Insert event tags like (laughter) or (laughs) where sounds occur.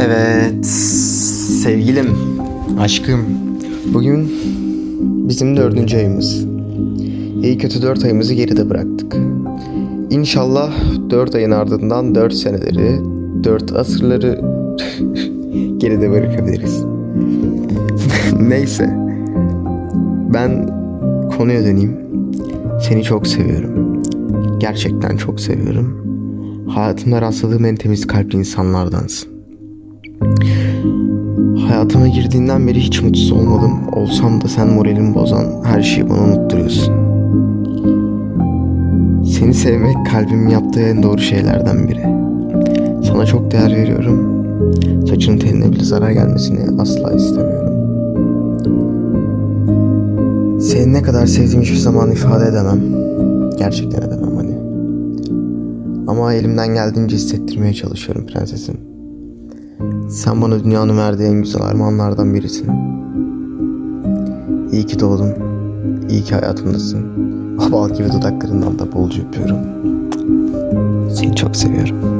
Evet, sevgilim, aşkım. Bugün bizim dördüncü ayımız. İyi kötü dört ayımızı geride bıraktık. İnşallah dört ayın ardından dört seneleri, dört asırları (laughs) geride bırakabiliriz. (laughs) Neyse, ben konuya döneyim. Seni çok seviyorum. Gerçekten çok seviyorum. Hayatımda rastladığım en temiz kalpli insanlardansın. Hayatıma girdiğinden beri hiç mutsuz olmadım. Olsam da sen moralimi bozan her şeyi bana unutturuyorsun. Seni sevmek kalbimin yaptığı en doğru şeylerden biri. Sana çok değer veriyorum. Saçının teline bile zarar gelmesini asla istemiyorum. Seni ne kadar sevdiğimi hiçbir zaman ifade edemem. Gerçekten edemem hani. Ama elimden geldiğince hissettirmeye çalışıyorum prensesim. Sen bana dünyanın verdiği en güzel armağanlardan birisin. İyi ki doğdun. İyi ki hayatımdasın. O bal gibi dudaklarından da bolca öpüyorum. Seni çok seviyorum.